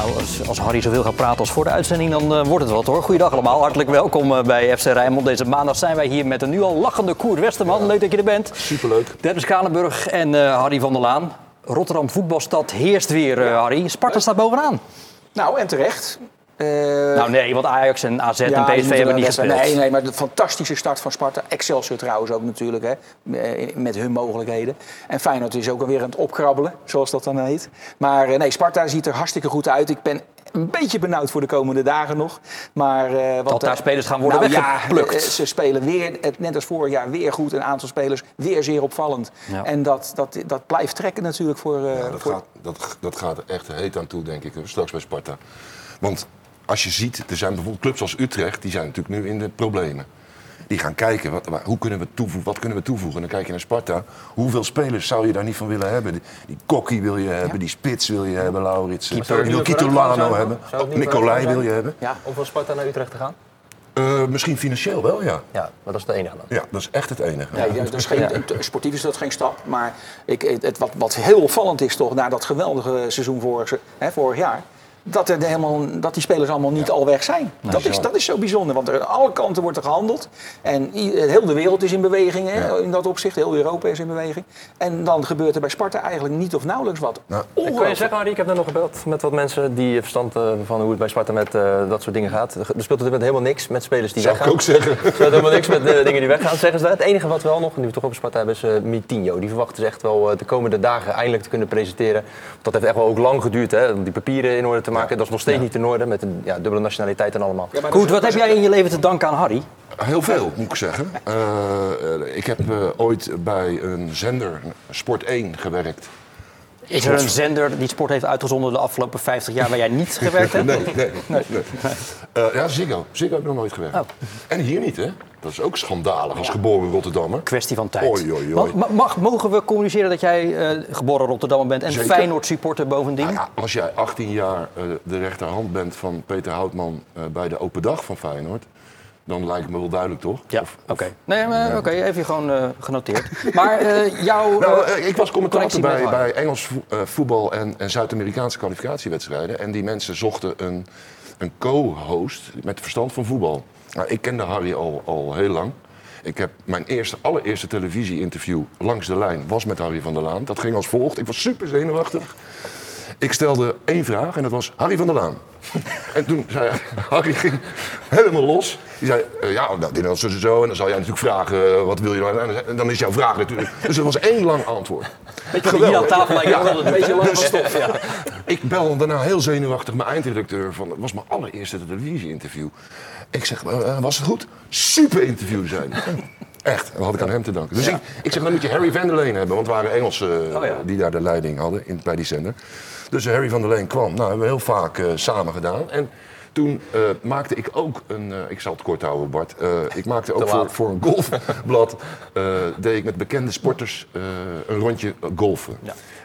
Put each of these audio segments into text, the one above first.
Nou, als, als Harry zoveel gaat praten als voor de uitzending, dan eh, wordt het wat hoor. Goeiedag allemaal, hartelijk welkom eh, bij FC Rijnmond. Deze maandag zijn wij hier met een nu al lachende Koert Westerman. Leuk dat je er bent. Superleuk. Dennis Kalenburg en eh, Harry van der Laan. Rotterdam voetbalstad heerst weer, eh, Harry. Sparta staat bovenaan. Nou, en terecht. Eh, Nou nee, want Ajax en AZ ja, en PSV hebben niet gespeeld. Nee, nee, maar de fantastische start van Sparta. Excelsior trouwens ook natuurlijk, hè, eh, met hun mogelijkheden. En Feyenoord is ook alweer aan het opkrabbelen, zoals dat dan heet. Maar eh, nee, Sparta ziet er hartstikke goed uit. Ik ben een beetje benauwd voor de komende dagen nog. Maar, eh, want, Dat daar spelers gaan worden nou, weggeplukt. Ja, ze spelen weer, net als vorig jaar, weer goed. Een aantal spelers weer zeer opvallend. Ja. En dat, dat, dat blijft trekken natuurlijk voor... eh, Ja, dat, voor gaat, dat, dat gaat er echt heet aan toe, denk ik, straks bij Sparta. Want als je ziet, er zijn bijvoorbeeld clubs als Utrecht, die zijn natuurlijk nu in de problemen. Die gaan kijken, wat, hoe kunnen we toevoegen, wat kunnen we toevoegen? En dan kijk je naar Sparta. Hoeveel spelers zou je daar niet van willen hebben? Die, die Kokkie wil je hebben, die Spits wil je hebben, het Je wil zijn? hebben, het Nicolai wil je hebben. ja, Om van Sparta naar Utrecht te gaan? Eh, misschien financieel wel, ja. Ja, maar dat is de enige dan. Ja, dat is echt het enige. Nee, ja, dat is geen, Sportief is dat geen stap. Maar ik, het, wat, wat heel opvallend is toch, na dat geweldige seizoen vorig, hè, vorig jaar. Dat, er helemaal, dat die spelers allemaal niet al weg zijn. dat, is, dat is zo bijzonder, want er, aan alle kanten wordt er gehandeld. En heel de wereld is in beweging hè, in dat opzicht. Heel Europa is in beweging. En dan gebeurt er bij Sparta eigenlijk niet of nauwelijks wat. Nou, Ik kan je zeggen, Harry, ik heb net nog gebeld met wat mensen die verstand eh, van hoe het bij Sparta met eh, dat soort dingen gaat. Er speelt op dit moment helemaal niks met spelers die Zou ik weggaan. ook zeggen. Er speelt helemaal niks met eh, dingen die weggaan, zeggen ze dat. Het enige wat wel nog, nu we toch over Sparta hebben, is eh Mitinho. Die verwachten ze echt wel eh, de komende dagen eindelijk te kunnen presenteren. Dat heeft echt wel ook lang geduurd, hè, om die papieren in orde te maken. Dat is nog steeds niet in orde, met een ja, dubbele nationaliteit en allemaal. Is- wat heb jij in je leven te danken aan Harry? Heel veel, moet ik zeggen. Eh, eh, ik heb eh, ooit bij een zender, Sport 1, gewerkt. Is er een zender die sport heeft uitgezonden de afgelopen 50 jaar waar jij niet gewerkt hebt? Nee, nee, nee. Eh, ja, Ziggo. Ziggo heb ik nog nooit gewerkt. Oh. En hier niet, hè? Dat is ook schandalig als geboren Rotterdammer. Kwestie van tijd. Oei, oei, oei. Ma- ma- mag, mogen we communiceren dat jij eh, geboren Rotterdammer bent en Zeker. Feyenoord supporter bovendien? Nou ja, als jij 18 jaar eh, de rechterhand bent van Peter Houtman bij de open dag van Feyenoord, dan lijkt het me wel duidelijk, toch? Ja, oké. Nee, maar oké, even gewoon eh, genoteerd. Maar eh, jouw... Nou, eh, ik was commentator bij, bij Engels vo- voetbal en, en Zuid-Amerikaanse kwalificatiewedstrijden. En die mensen zochten een, een co-host met verstand van voetbal. Nou, ik kende Harry al, al heel lang. Ik heb mijn eerste, allereerste televisie-interview langs de lijn was met Harry van der Laan. Dat ging als volgt. Ik was super zenuwachtig. Ik stelde één vraag en dat was Harry van der Laan. En toen zei Harry ging helemaal los. Die zei, eh, ja, nou, dit en dat, zo en zo. En dan zal jij natuurlijk vragen, eh, wat wil je nou? En dan is jouw vraag natuurlijk. Dus het was één lang antwoord. hier aan tafel lijkt het wel een beetje lang Dus- stof. Ja. Ik bel daarna heel zenuwachtig mijn eindredacteur van, het was mijn allereerste televisie-interview. Ik zeg, eh, was het goed? Super interview zijn. Echt, dat had ik aan hem te danken. Dus ik, ik zeg, dan moet je Harry van der Leen hebben, want het waren Engelsen eh, Oh ja. die daar de leiding hadden in, bij die zender. Dus Harry van der Leen kwam. Nou, hebben we heel vaak eh, samen gedaan. En toen eh, maakte ik ook een, ik zal het kort houden Bart, ik maakte ook voor, voor een golfblad, deed ik met bekende sporters een rondje golfen.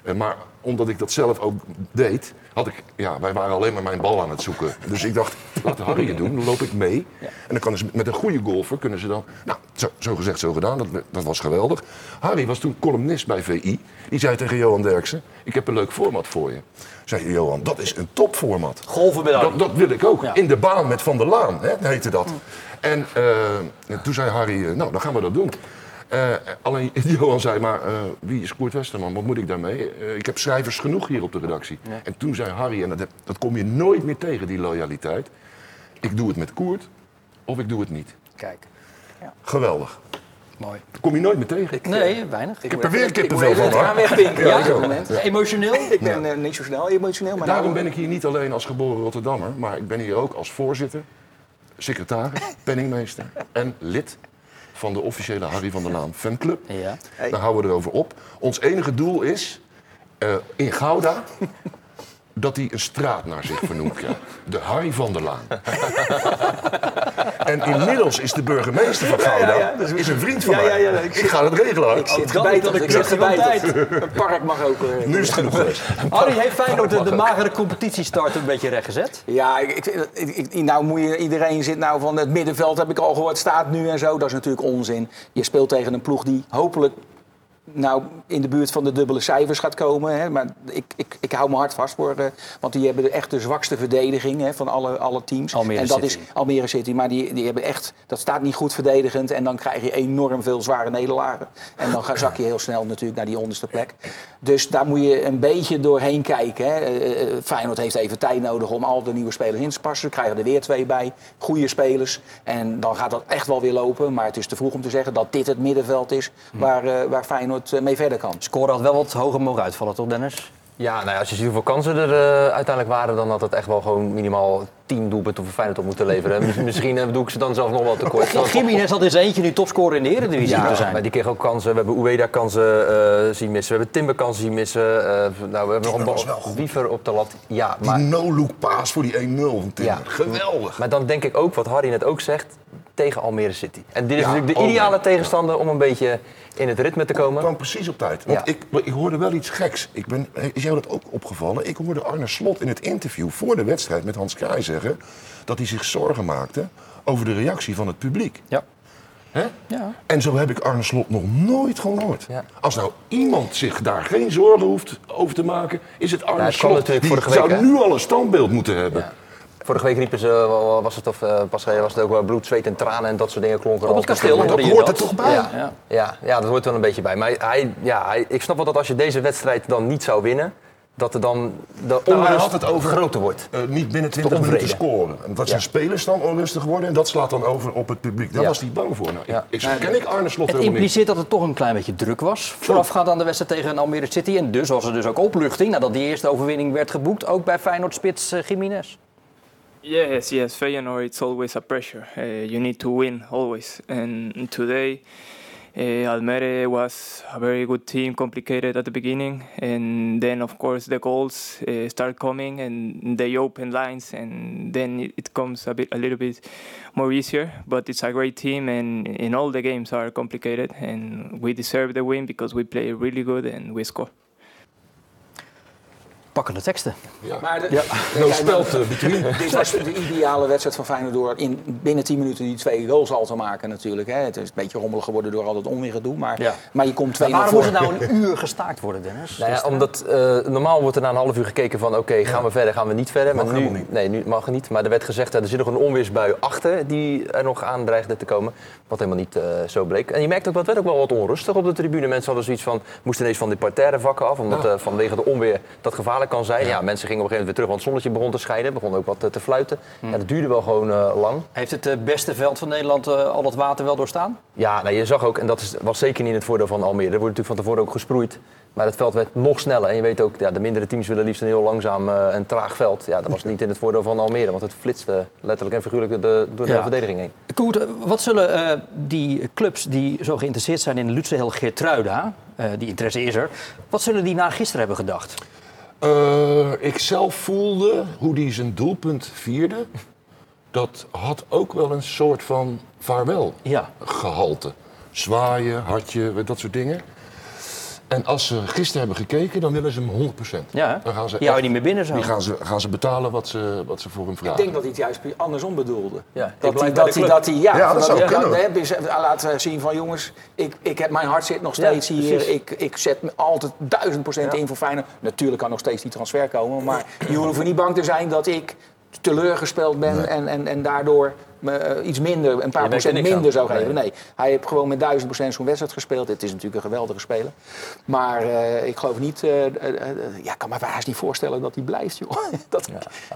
Eh, maar omdat ik dat zelf ook deed, had ik, ja, wij waren alleen maar mijn bal aan het zoeken. Dus ik dacht, laat Harry het doen, dan loop ik mee. En dan kan ze, met een goede golfer kunnen ze dan, nou, zo, zo gezegd, zo gedaan, dat, dat was geweldig. Harry was toen columnist bij VI. Die zei tegen Johan Derksen, ik heb een leuk format voor je. Zei Johan, dat is een topformat. Golven met. Dat, dat wil ik ook. Ja. In de baan met Van der Laan, hè, heette dat. En eh, toen zei Harry, eh, nou, dan gaan we dat doen. Eh, alleen Johan zei, maar eh, wie is Koert Westerman? Wat moet ik daarmee? Eh, ik heb schrijvers genoeg hier op de redactie. En toen zei Harry, en dat, heb- dat kom je nooit meer tegen, die loyaliteit. Ik doe het met Koert of ik doe het niet. Kijk, Geweldig. mooi. Dat kom je nooit meer tegen. Nee, weinig. Ik heb er weer kippenvel van, hoor. wegpinken Ja. Emotioneel? Ik ben eh, niet zo snel emotioneel, maar Daarom nou, ben ik hier niet alleen als geboren Rotterdammer, maar ik ben hier ook als voorzitter, secretaris, penningmeester en lid van de officiële Harry van der Laan fanclub. Ja. Daar houden we erover op. Ons enige doel is eh, in Gouda dat hij een straat naar zich vernoemd krijgt. De Harry van der Laan. en inmiddels is de burgemeester van Gouda ja, ja, dat is- een vriend van Ja, mij. ja, ja, ik ik zit- ga het regelen. hoor. Ik zit gebijterd, dat ik zit gebijterd. Een park mag ook. eh, Nu is het genoeg geweest. Harry, heeft Feyenoord de, de magere competitiestart een beetje rechtgezet? Ja, ik, ik, ik- ik- nou moet je, iedereen zit nou van het middenveld, heb ik al gehoord, staat nu en zo. Dat is natuurlijk onzin. Je speelt tegen een ploeg die hopelijk nou, in de buurt van de dubbele cijfers gaat komen. Hè. Maar ik, ik, ik hou me hard vast voor, eh, want die hebben echt de zwakste verdediging hè, van alle, alle teams. Almere en dat City. is Almere City. Maar die, die hebben echt, dat staat niet goed verdedigend. En dan krijg je enorm veel zware nederlagen. En dan ga- zak je heel snel natuurlijk naar die onderste plek. Dus daar moet je een beetje doorheen kijken. Hè. Eh, eh, Feyenoord heeft even tijd nodig om al de nieuwe spelers in te passen. Ze krijgen er weer twee bij. Goede spelers. En dan gaat dat echt wel weer lopen. Maar het is te vroeg om te zeggen dat dit het middenveld is waar, eh, waar Feyenoord eh, mee verder kan. Score had wel wat hoger mogen uitvallen, toch Dennis? Ja, nou ja, als je ziet hoeveel kansen er eh, uiteindelijk waren, dan had het echt wel gewoon minimaal 10 doelpunten voor Feyenoord op moeten leveren. Mis- Misschien eh, doe ik ze dan zelf nog wel tekort. Jiménez had in zijn eentje nu topscorer in de Eredivisie Ja, te zijn. maar die kreeg ook kansen. We hebben Ueda kansen eh, zien missen. We hebben Timber kansen zien missen. Eh, nou, we hebben nog een wiever op de lat. Ja, Die maar, no-look paas voor die 1-0 van Timmer. Ja. Geweldig. maar dan denk ik ook, wat Harry net ook zegt, tegen Almere City. En dit is Ja, natuurlijk de oh, ideale ja. tegenstander om een beetje in het ritme te Het komen. kwam precies op tijd. Want Ja. ik, ik hoorde wel iets geks. Ik ben, is jou dat ook opgevallen? Ik hoorde Arne Slot in het interview voor de wedstrijd met Hans Kraaij zeggen... dat hij zich zorgen maakte over de reactie van het publiek. Ja. Hè? Ja. En zo heb ik Arne Slot nog nooit gehoord. Ja. Als nou iemand zich daar geen zorgen hoeft over te maken... is het Arne Ja, het kwam Slot. Die zou week, hè? nu al een standbeeld moeten hebben. Vorige week riepen ze, wel- was het, of eh, pas geleden was het ook wel bloed, zweet en tranen en dat soort dingen klonken er Op het kasteel Dat je hoort dat. er toch bij? Ja, ja. Ja, ja, dat hoort er wel een beetje bij. Maar hij, ja, hij, ik snap wel dat als je deze wedstrijd dan niet zou winnen, dat er dan de Nou, onrust had het over groter wordt. eh, niet binnen 20 onvrede. minuten scoren. En dat zijn Ja. spelers dan onrustig worden en dat slaat dan over op het publiek. Daar Ja. was hij bang voor. Nou, ik- Ja. ik, ken ik Arne Slot Het helemaal niet. impliceert dat het toch een klein beetje druk was. Voorafgaand aan de wedstrijd tegen Almere City. En dus was er dus ook opluchting nadat die eerste overwinning werd geboekt. Ook bij Feyenoord-spits eh, Jiménez. Yes, yes, Feyenoord, it's always a pressure. Uh, you need to win always. And today, uh, Almere was a very good team, complicated at the beginning, and then of course the goals uh, start coming, and they open lines, and then it, it comes a bit, a little bit more easier. But it's a great team, and in all the games are complicated, and we deserve the win because we play really good and we score. Pakkende teksten. Maar de, No Kijk, speld uh, between. Dit was de ideale wedstrijd van Feyenoord door in binnen 10 minuten die twee goals al te maken natuurlijk. Hè. Het is een beetje rommelig geworden door al het onweergedoe. Maar, Ja. maar je komt 2 Maar 0 waarom voor. moet het nou een uur gestaakt worden, Dennis? Nou ja, omdat eh, normaal wordt er na een half uur gekeken van oké, gaan we verder, gaan we niet verder. Mag maar nu, niet. Nee, nu mag het niet. Maar er werd gezegd, dat er zit nog een onweersbui achter die er nog aan dreigde te komen. Wat helemaal niet eh, zo bleek. En je merkt ook, dat werd ook wel wat onrustig op de tribune. Mensen hadden zoiets van, moesten ineens van die parterre vakken af. Omdat eh, vanwege de onweer dat gevaarlijk kan zijn. Ja. mensen gingen op een gegeven moment weer terug, want het zonnetje begon te schijnen. Begon ook wat eh, te fluiten. Ja, dat duurde wel gewoon eh, lang. Heeft het eh, beste veld van Nederland al dat water wel doorstaan? Ja, nou, je zag ook, en dat is, was zeker niet in het voordeel van Almere. Er wordt natuurlijk van tevoren ook gesproeid. Maar het veld werd nog sneller. En je weet ook, ja, de mindere teams willen liefst een heel langzaam en traag veld. Ja, dat was niet in het voordeel van Almere. Want het flitste letterlijk en figuurlijk de, door de Ja. verdediging heen. Koert, wat zullen die clubs die zo geïnteresseerd zijn in Lutze Geertruida, eh die interesse is er, wat zullen die na gisteren hebben gedacht? Eh, ik zelf voelde hoe hij zijn doelpunt vierde. Dat had ook wel een soort van vaarwel Ja. gehalte. Zwaaien, hartje, dat soort dingen. En als ze gisteren hebben gekeken, dan willen ze hem 100%. Ja? Dan gaan ze Die niet meer binnen zo. Die gaan ze, gaan ze betalen wat ze, wat ze voor hem vragen. Ik denk dat hij het juist andersom bedoelde. Ja, dat, hij, dat, hij, dat hij, ja, Ja, dat dat zou kunnen. dat- dus, eh, laat zien van jongens, ik, ik heb, mijn hart zit nog steeds Ja, hier. Ik, ik zet me altijd duizend procent in voor Feyenoord. Natuurlijk kan nog steeds die transfer komen. Maar je hoeft niet bang te zijn dat ik teleurgesteld ben en, en, en daardoor eh, iets minder, een paar er procent minder zou geven. Nee. Nee, hij heeft gewoon met duizend procent zo'n wedstrijd gespeeld. Het is natuurlijk een geweldige speler. Maar eh, ik geloof niet, eh, ja, ik kan me haast niet voorstellen dat hij blijft, joh. Dat,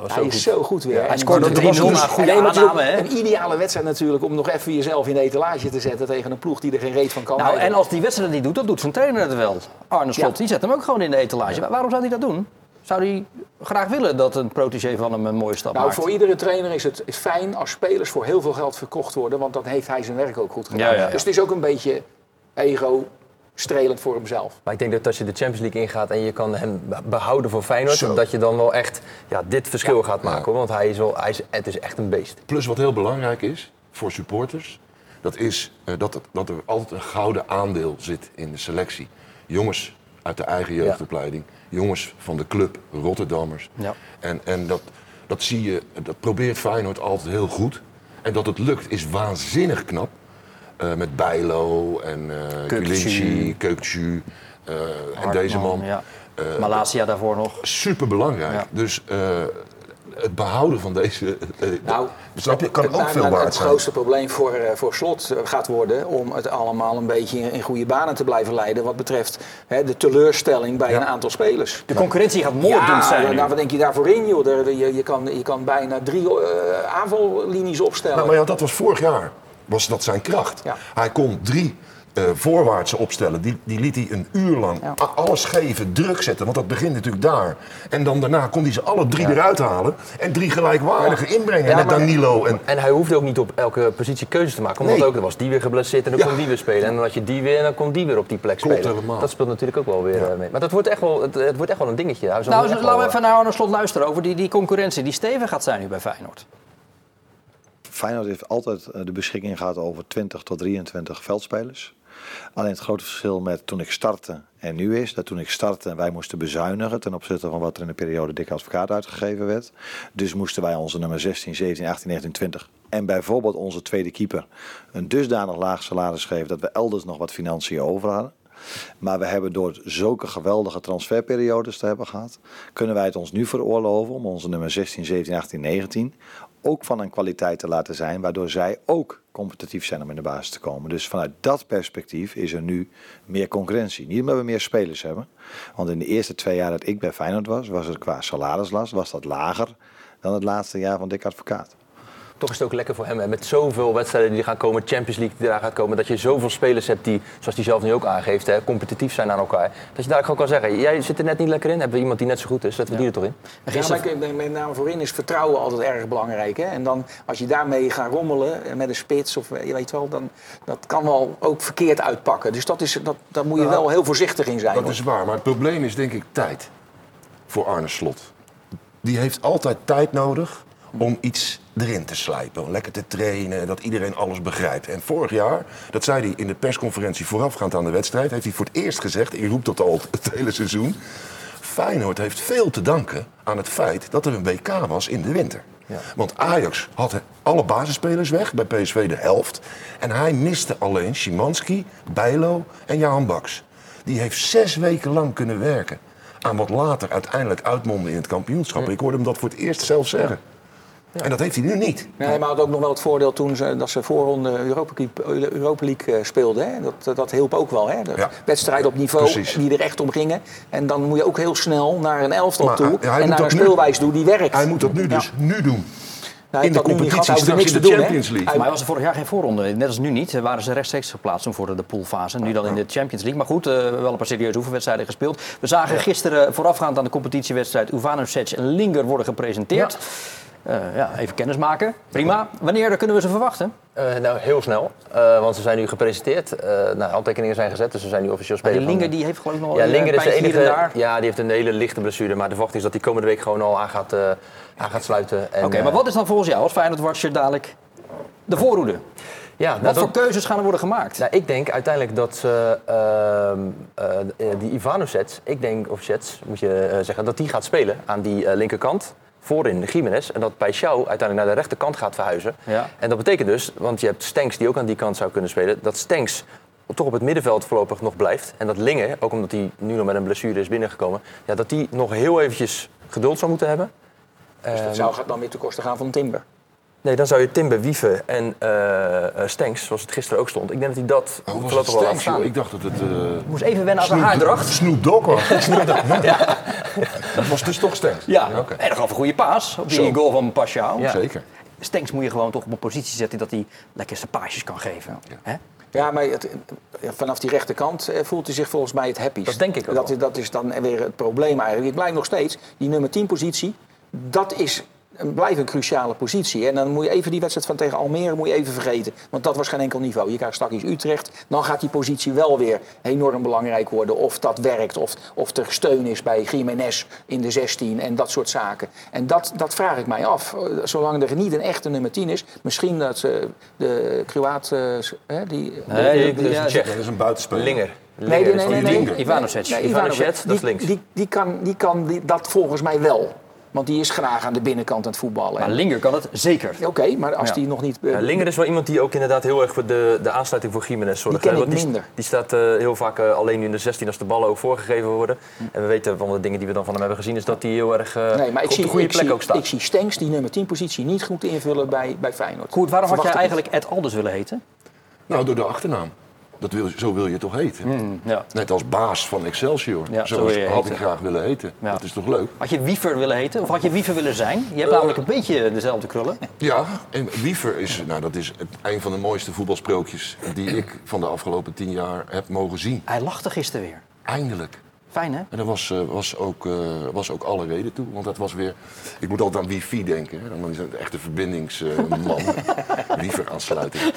was hij is goed. zo goed weer. hij scoorde en- 3-0 en- na en- goede aanname, hè? Een ideale wedstrijd natuurlijk om nog even jezelf in de etalage te zetten tegen een ploeg die er geen reet van kan. Nou, en als die wedstrijd niet doet, dan doet zijn trainer het wel. Arne Slot, Ja. die zet hem ook gewoon in de etalage. Wa- Waarom zou hij dat doen? Zou hij graag willen dat een protégé van hem een mooie stap Nou, maakt? voor iedere trainer is het is fijn als spelers voor heel veel geld verkocht worden, want dan heeft hij zijn werk ook goed gedaan. Ja, ja, ja. Dus het is ook een beetje ego strelend voor hemzelf. Maar ik denk dat als je de Champions League ingaat en je kan hem be- behouden voor Feyenoord, Zo. dat je dan wel echt ja, dit verschil gaat maken. Hoor. Want hij is wel, hij is, het is echt een beest. Plus wat heel belangrijk is voor supporters, dat is eh, dat, het- dat er altijd een gouden aandeel zit in de selectie. Jongens uit de eigen jeugdopleiding, jongens van de club, Rotterdammers. Ja. En, en dat, dat zie je, dat probeert Feyenoord altijd heel goed. En dat het lukt is waanzinnig knap. Eh, met Bijlo en eh. Kulinci, Kökçü eh, en deze man. Ja. Malasia daarvoor nog. Super belangrijk. Ja. Dus het behouden van deze. eh, Nou, snap je, kan het, ook maar- veel waard het zijn. grootste probleem voor, eh, voor Slot eh, gaat worden om het allemaal een beetje in goede banen te blijven leiden. Wat betreft hè, de teleurstelling bij Ja. een aantal spelers. De concurrentie gaat moordend zijn. Ja, nu. nou, wat denk je daarvoor in, joh? Daar- Je, je, kan, je kan bijna drie eh, aanvallinies opstellen. Nou, maar ja, dat was vorig jaar. Was dat zijn kracht? Ja. Hij kon drie eh voorwaartse opstellen. Die, die liet hij een uur lang Ja. alles geven, druk zetten. Want dat begint natuurlijk daar. En dan daarna kon hij ze alle drie eruit halen. En drie gelijkwaardige inbrengen Ja, met Danilo. En, En hij hoefde ook niet op elke positie keuzes te maken. Omdat Nee. ook, er was die weer geblesseerd en dan Ja. kon die weer spelen. En dan had je die weer en dan kon die weer op die plek Klopt spelen. helemaal. Dat speelt natuurlijk ook wel weer eh, mee. Maar dat wordt echt wel, het, het wordt echt wel een dingetje. Nou, laten we wel, even naar Arno Slot luisteren over die, die concurrentie die stevig gaat zijn nu bij Feyenoord. Feyenoord heeft altijd eh, de beschikking gehad over 20 tot 23 veldspelers. Alleen het grote verschil met toen ik startte en nu is dat toen ik startte wij moesten bezuinigen ten opzichte van wat er in de periode dik advocaat uitgegeven werd. Dus moesten wij onze nummer 16, 17, 18, 19, 20 en bijvoorbeeld onze tweede keeper een dusdanig laag salaris geven dat we elders nog wat financiën over hadden. Maar we hebben door zulke geweldige transferperiodes te hebben gehad, kunnen wij het ons nu veroorloven om onze nummer 16, 17, 18, 19 ook van een kwaliteit te laten zijn, waardoor zij ook competitief zijn om in de basis te komen. Dus vanuit dat perspectief is er nu meer concurrentie. Niet omdat we meer spelers hebben, want in de eerste twee jaar dat ik bij Feyenoord was, was er qua salarislast was dat lager dan het laatste jaar van Dick Advocaat. Toch is het ook lekker voor hem. hè, Met zoveel wedstrijden die gaan komen, Champions League die daar gaat komen. Dat je zoveel spelers hebt die, zoals hij zelf nu ook aangeeft, hè, competitief zijn aan elkaar. Dat je daar gewoon kan zeggen, jij zit er net niet lekker in. Hebben we iemand die net zo goed is, zetten we die er toch in. En gisteren- met- name voorin is vertrouwen altijd erg belangrijk. Hè? En dan, als je daarmee gaat rommelen eh, met een spits, of eh, je weet wel, dan dat kan wel ook verkeerd uitpakken. Dus dat is, dat, daar moet je Ja. wel heel voorzichtig in zijn. dat hoor. is waar. Maar het probleem is denk ik tijd. Voor Arne Slot. Die heeft altijd tijd nodig om iets erin te slijpen. Om lekker te trainen, dat iedereen alles begrijpt. En vorig jaar, dat zei hij in de persconferentie voorafgaand aan de wedstrijd... heeft hij voor het eerst gezegd, ik roep dat al het hele seizoen... Feyenoord heeft veel te danken aan het feit dat er een WK was in de winter. Want Ajax had alle basisspelers weg, bij PSV de helft. En hij miste alleen Szymanski, Bijlo en Jan Baks. Die heeft zes weken lang kunnen werken aan wat later uiteindelijk uitmondde in het kampioenschap. Ik hoorde hem dat voor het eerst zelf zeggen. En dat heeft hij nu niet. Nee, maar had ook nog wel het voordeel toen ze, dat ze voorronde Europa League, Europa League eh, speelden. Hè? Dat, dat hielp ook wel. Hè? De Ja. Wedstrijden op niveau Precies. die er echt om gingen. En dan moet je ook heel snel naar een elftal Maar toe. hij- hij en naar een speelwijze toe die werkt. Hij moet dat nu Ja. dus nu doen. Nou, in de competitie, straks niks in de doen. Champions League. Hij- Maar hij was er vorig jaar geen voorronde. Net als nu niet. Eh, Waren ze rechtstreeks geplaatst toen voor de poolfase. Nu dan in de Champions League. Maar goed, eh, wel een paar serieuze oefenwedstrijden gespeeld. We zagen gisteren voorafgaand aan de competitiewedstrijd Uvanovic en Linger worden gepresenteerd. Eh, ja, even kennis maken. Prima. Wanneer kunnen we ze verwachten? Eh, nou, heel snel. Eh, want ze zijn nu gepresenteerd. Nou, handtekeningen zijn gezet, dus ze zijn nu officieel Maar speler die Linger die heeft geloof ik nog Ja, een Linger is de enige. Ja, die heeft een hele lichte blessure. Maar de verwachting is dat hij komende week gewoon al aan gaat, aan gaat sluiten. En, Oké, maar wat is dan volgens jou als Feyenoord-watcher dadelijk de voorhoede? Ja, nou, Wat dat- voor keuzes gaan er worden gemaakt? Nou, ik denk uiteindelijk dat ze ehm, eh, die Ivanovic, ik denk, of Sets, moet je zeggen, dat die gaat spelen aan die linkerkant. Voorin Jiménez. En dat Paixão uiteindelijk naar de rechterkant gaat verhuizen. Ja. En dat betekent dus, want je hebt Stenks die ook aan die kant zou kunnen spelen, dat Stenks toch op het middenveld voorlopig nog blijft. En dat Linge, ook omdat hij nu nog met een blessure is binnengekomen, ja, dat die nog heel eventjes geduld zou moeten hebben. Dus dat zou dan weer ten koste gaan van Timber. Nee, dan zou je Timber, Wieven en eh eh, Stenks, zoals het gisteren ook stond. Ik denk dat hij dat Oh, was het wel laat Stenks, staan. joh? Ik dacht dat het... eh Ik moest even wennen aan zijn haardracht. Snoop Dogg was. Dat was dus toch Stenks? Ja, Oké. en dan gaf een goede paas op die Zo. goal van Paschal. Ja. Zeker. Stenks moet je gewoon toch op een positie zetten dat hij lekker zijn paasjes kan geven. Hè? Ja, maar het, vanaf die rechterkant eh, voelt hij zich volgens mij het happiest. Dat denk ik ook Dat, dat is dan weer het probleem eigenlijk. Het blijkt nog steeds, die nummer 10 positie, dat is blijft een cruciale positie. En dan moet je even die wedstrijd van tegen Almere moet je even vergeten. Want dat was geen enkel niveau. Je krijgt straks Utrecht. Dan gaat die positie wel weer enorm belangrijk worden. Of dat werkt, of, of er steun is bij Jiménez in de 16 en dat soort zaken. En dat, dat vraag ik mij af. Zolang er niet een echte nummer 10 is. Misschien dat ze de Kroaat... eh, hè, die, Nee, die- ja, die- Dat is een buitenspeler. Linger. Nee, Linger nee, nee, nee. Ivanovic. Nee, Ivanovic, Ivanovic, dat is die- links. Die, die kan, die kan die- dat volgens mij wel. Want die is graag aan de binnenkant aan het voetballen. Maar Linger kan het zeker. Oké, maar als Ja. die nog niet... eh, Ja, Linger is wel iemand die ook inderdaad heel erg voor de, de aansluiting voor Jiménez zorgt. Die ken ik want minder. Die staat eh, heel vaak eh, alleen nu in de 16 als de ballen ook voorgegeven worden. En we weten van de dingen die we dan van hem hebben gezien, is dat hij heel erg eh, nee, maar ik op zie, de goede ik, plek zie, ook staat. ik zie Stenks die nummer 10 positie niet goed invullen bij, bij Feyenoord. Goed, waarom had jij eigenlijk Ed Alders willen heten? Nou, door de achternaam. Dat wil, zo wil je toch heten? Ja. Net als baas van Excelsior. Ja, zo had heten. ik graag willen heten. Ja. Dat is toch leuk? Had je Wiever willen heten? Of had je Wiever willen zijn? Je hebt namelijk een beetje dezelfde krullen. Ja, en Wiever is, nou, dat is het, een van de mooiste voetbalsprookjes die ik van de afgelopen tien jaar heb mogen zien. Hij lachte gisteren weer. Eindelijk. Fijn, hè? En daar was, eh, was, ook, eh, was ook alle reden toe. Want dat was weer... Ik moet altijd aan wifi denken. Hè? Dan is het echt een verbindingsman. Wiever-aansluiting.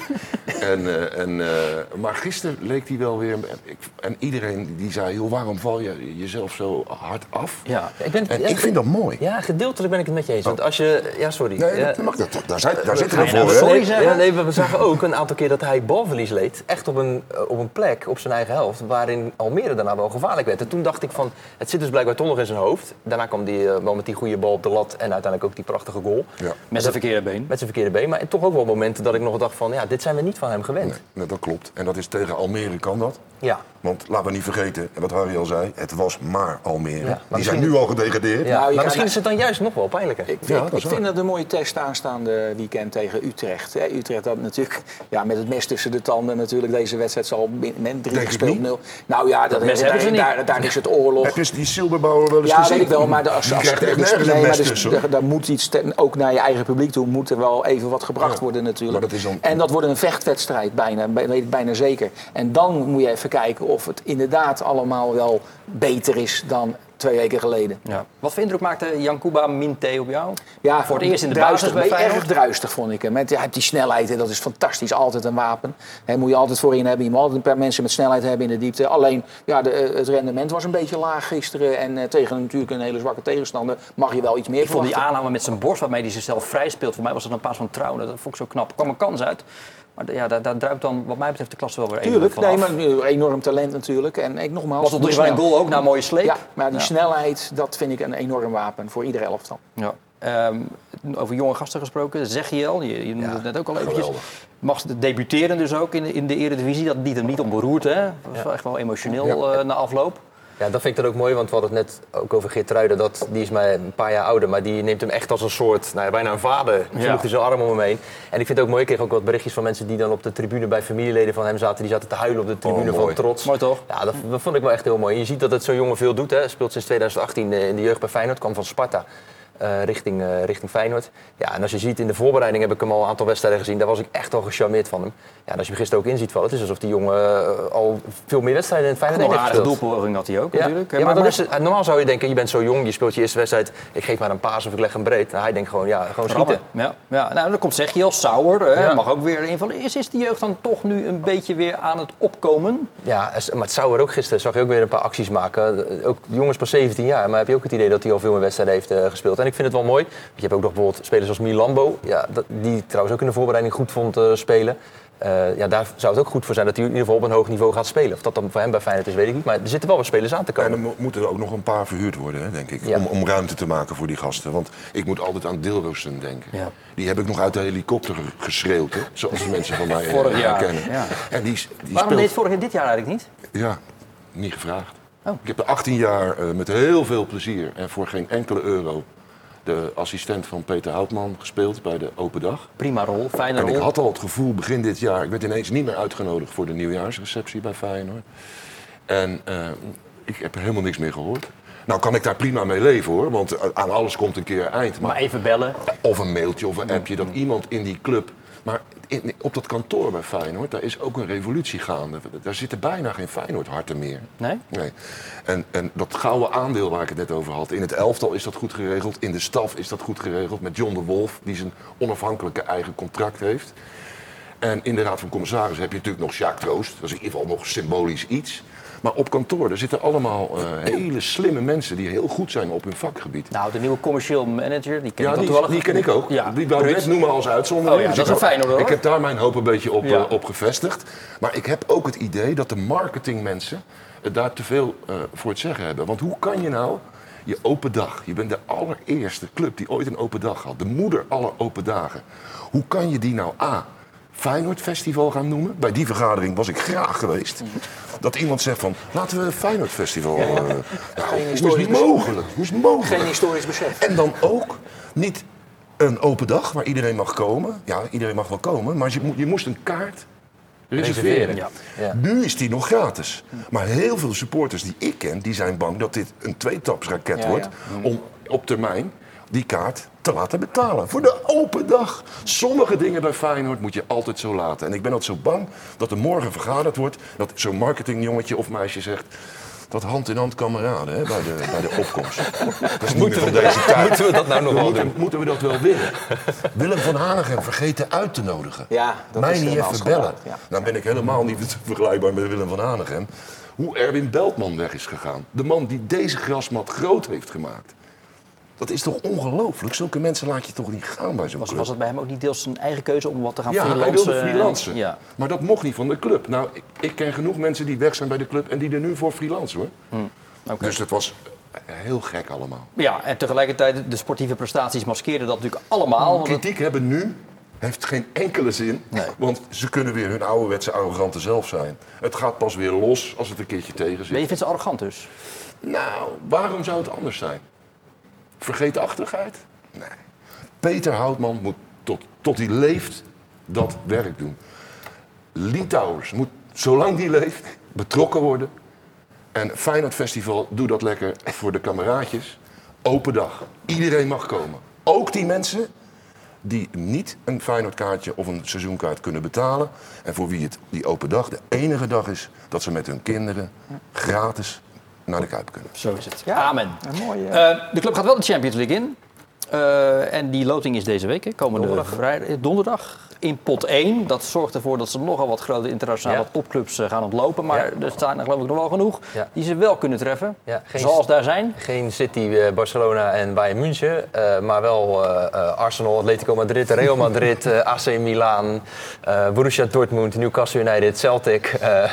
En, eh, en, eh, maar gisteren leek hij wel weer... Ik, en iedereen die zei... Joh, waarom val je jezelf zo hard af? Ja. Ik, ben, En ja, ik vind dat mooi. Ja, gedeeltelijk ben ik het met je eens. Want als je... Ja, sorry. Nee, dat mag, dat, daar, zijn, daar zitten we nou voor. hè? sorry zeggen? Ja, nee, we zagen ook een aantal keer dat hij balverlies leed. Echt op een, op een plek, op zijn eigen helft, waarin Almere daarna wel gevaarlijk werd. En toen dacht ik van, het zit dus blijkbaar toch nog in zijn hoofd. Daarna kwam die eh, wel met die goede bal op de lat en uiteindelijk ook die prachtige goal. Ja. Met zijn verkeerde been. Met zijn verkeerde been. Maar toch ook wel momenten dat ik nog dacht van, ja, dit zijn we niet van hem gewend. Nee, dat klopt. En dat is tegen Almere kan dat. Ja. Want laten we niet vergeten, en wat Harry al zei, het was maar Almere. maar Die zijn nu al gedegradeerd. ja. Nou, maar misschien is het dan juist nog wel pijnlijker. Ik, Ja, ik, dat vind het een mooie test aanstaande weekend tegen Utrecht. Hè. Utrecht dat natuurlijk ja, met het mes tussen de tanden natuurlijk deze wedstrijd zal men drie gespeeld nul. Nou ja, dat, ze daar, niet. daar, daar is het oorlog. Heb je die Silberbouwer wel eens Ja, gezien? weet ik wel, maar de- als, als, dus- een nee, maar dus- daar- daar moet iets, ten- ook naar je eigen publiek toe, moet er wel even wat gebracht Ja. worden natuurlijk. Maar dat is dan- En dat wordt een vechtwedstrijd bijna, bij- weet ik bijna zeker. En dan moet je even kijken of het inderdaad allemaal wel beter is dan twee weken geleden. Ja. Wat voor indruk maakte Jan Kuba Minte op jou? Ja, Voor het eerst in de druistig, basis bij Erg druistig vond ik hem. Met, hij heeft die snelheid, hè, dat is fantastisch. Altijd een wapen. Hè, moet je altijd voorin hebben. Je moet altijd een paar mensen met snelheid hebben in de diepte. Alleen, ja, de, eh, het rendement was een beetje laag gisteren. En eh, tegen natuurlijk een hele zwakke tegenstander mag je wel iets meer Ik vond die verwachten. aanname met zijn borst waarmee hij zichzelf vrij speelt. Voor mij was dat een paas van Trouwen. Dat vond ik zo knap. Er kwam een kans uit. Maar ja, daar, daar druipt dan wat mij betreft de klasse wel weer Tuurlijk, van nee, maar nu enorm talent natuurlijk. En ik nogmaals... Was bij een snel- goal ook na een mooie sleep? Ja, maar die Ja. snelheid, dat vind ik een enorm wapen voor iedere elftal. Ja. Ehm, over jonge gasten gesproken, Zegiel, je, je noemde het net ook al eventjes. geweldig. Mag ze debuteren dus ook in de, in de Eredivisie. Dat liet hem niet onberoerd, hè? Dat was wel echt wel emotioneel eh, na afloop. Ja, dat vind ik dan ook mooi, want we hadden het net ook over Geertruiden. Dat, die is maar een paar jaar ouder, maar die neemt hem echt als een soort, nou ja, bijna een vader. Ja. Sloeg hij zijn arm om hem heen. En ik vind het ook mooi, ik kreeg ook wat berichtjes van mensen die dan op de tribune bij familieleden van hem zaten. Die zaten te huilen op de tribune Oh, van trots. Mooi toch? Ja, dat, dat vond ik wel echt heel mooi. Je ziet dat het zo'n jongen veel doet. Hè. Speelt sinds 2018 in de jeugd bij Feyenoord, kwam van Sparta. Eh, richting, eh, richting Feyenoord. Ja, en als je ziet in de voorbereiding heb ik hem al een aantal wedstrijden gezien. Daar was ik echt al gecharmeerd van hem. Ja, en als je hem gisteren ook in ziet vallen, het is alsof die jongen eh, al veel meer wedstrijden in het Feyenoord Nog een heeft aardige gespeeld. doelpoging had hij ook Ja, natuurlijk. ja maar, is, normaal zou je denken, je bent zo jong, je speelt je eerste wedstrijd, ik geef maar een paas of ik leg hem breed. Nou, hij denkt gewoon, ja, gewoon schieten. Ja, ja. Nou, dan komt Zegiel, Sauer, hè, Ja. mag ook weer invallen. Is, is die jeugd dan toch nu een beetje weer aan het opkomen? Ja, maar het zou er ook gisteren, zag je ook weer een paar acties maken. Ook de jongens pas 17 jaar, maar heb je ook het idee dat hij al veel meer wedstrijden heeft gespeeld. En ik vind het wel mooi. Je hebt ook nog bijvoorbeeld spelers als Milambo, ja, dat, die trouwens ook in de voorbereiding goed vond eh, spelen. Eh, ja, daar zou het ook goed voor zijn dat hij in ieder geval op een hoog niveau gaat spelen. Of dat dan voor hem bij Feyenoord is, weet ik niet. Maar er zitten wel wat spelers aan te En komen. er mo- moeten er ook nog een paar verhuurd worden, hè, denk ik. Ja. Om, om ruimte te maken voor die gasten. Want ik moet altijd aan Dilrosen denken. Ja. Die heb ik nog uit de helikopter ge- geschreeuwd, hè, zoals de mensen van mij eh, Vorig jaar, herkennen. ja. En die, die Waarom speelt... deed vorig jaar dit jaar eigenlijk niet? Ja, niet gevraagd. Oh. Ik heb er 18 jaar eh, met heel veel plezier en voor geen enkele euro de assistent van Peter Houtman gespeeld bij de Open Dag. Prima rol, fijne En rol. ik had al het gevoel begin dit jaar, ik werd ineens niet meer uitgenodigd voor de nieuwjaarsreceptie bij Feyenoord. En eh, ik heb helemaal niks meer gehoord. Nou kan ik daar prima mee leven hoor, want eh, aan alles komt een keer eind. Maar even bellen. Of een mailtje of een appje dat iemand in die club. Maar in- op dat kantoor bij Feyenoord, daar is ook een revolutie gaande. Daar zitten bijna geen Feyenoord-harten meer. Nee? Nee. En, en dat gouden aandeel waar ik het net over had. In het elftal is dat goed geregeld. In de staf is dat goed geregeld. Met John de Wolf, die zijn onafhankelijke eigen contract heeft. En in de Raad van Commissarissen heb je natuurlijk nog Jacques Troost. Dat is in ieder geval nog symbolisch iets. Maar op kantoor, daar zitten allemaal eh, hele slimme mensen die heel goed zijn op hun vakgebied. Nou, de nieuwe commercieel manager, die ken Ja, ik die, toevallig. die ken ik ook. Ja, Die wou ik noemen als uitzondering. Oh ja, Dus dat is een Feyenoord, hoor. Ik heb daar mijn hoop een beetje op, eh, op gevestigd. Maar ik heb ook het idee dat de marketingmensen daar te veel eh, voor het zeggen hebben. Want hoe kan je nou je open dag, je bent de allereerste club die ooit een open dag had, de moeder aller open dagen. Hoe kan je die nou A, Feyenoord Festival gaan noemen? Bij die vergadering was ik graag geweest. Dat iemand zegt van, laten we een Feyenoord Festival... eh, nou, hoe is het mogelijk? Hoe is het mogelijk? Geen historisch besef. En dan ook niet een open dag waar iedereen mag komen. Ja, iedereen mag wel komen, maar je, moest een kaart reserveren. Ja. Ja. Nu is die nog gratis. Maar heel veel supporters die ik ken, die zijn bang dat dit een tweetapsraket Ja, wordt. ja. Om op termijn die kaart te laten betalen. Voor de open dag. Sommige dingen bij Feyenoord moet je altijd zo laten. En ik ben altijd zo bang dat er morgen vergaderd wordt... dat zo'n marketingjongetje of meisje zegt... Dat hand in hand kameraden hè, bij, de, bij de opkomst. Dat is niet meer van deze tijd. Moeten we dat nou nog wel moeten, doen? moeten we dat wel willen? Willem van Hanegem vergeten uit te nodigen. Ja, dat Mij is niet even bellen. ja. Nou ben ik helemaal niet vergelijkbaar met Willem van Hanegem. Hoe Erwin Beltman weg is gegaan. De man die deze grasmat groot heeft gemaakt. Dat is toch ongelooflijk? Zulke mensen laat je toch niet gaan bij zo'n Was, club? was het bij hem ook niet deels zijn eigen keuze om wat te gaan ja, hij freelancen? wilde freelancen. Ja. Maar dat mocht niet van de club. Nou, ik, ik ken genoeg mensen die weg zijn bij de club en die er nu voor freelancen hoor. Oké. Dus het was heel gek allemaal. ja, en tegelijkertijd de sportieve prestaties maskeerden dat natuurlijk allemaal. het- Kritiek hebben nu heeft geen enkele zin. Nee. Want ze kunnen weer hun ouderwetse arrogante zelf zijn. Het gaat pas weer los als het een keertje tegen Maar zit. je vindt ze arrogant dus? Nou, waarom zou het anders zijn? Vergeetachtigheid? Nee. Peter Houtman moet tot, tot hij leeft dat werk doen. Litouwers moet, zolang die leeft, betrokken worden. En Feyenoord Festival, doe dat lekker voor de kameraadjes. Open dag. Iedereen mag komen. Ook die mensen die niet een Feyenoordkaartje of een seizoenkaart kunnen betalen. En voor wie het die open dag de enige dag is dat ze met hun kinderen gratis naar de Kuip kunnen. Zo is het. Amen. Een mooie... Eh, de club gaat wel de Champions League in. Eh, en die loting is deze week, hè, komende Donderdag. vrijdag, eh, donderdag. In pot 1. Dat zorgt ervoor dat ze nogal wat grote internationale Ja. topclubs eh, gaan ontlopen. Maar Ja. er staan er geloof ik nog wel genoeg Ja. die ze wel kunnen treffen. Ja, geen- Zoals daar zijn. Geen City, eh, Barcelona en Bayern München, eh, maar wel eh, eh, Arsenal, Atletico Madrid, Real Madrid, eh, AC Milan, eh, Borussia Dortmund, Newcastle United, Celtic. eh,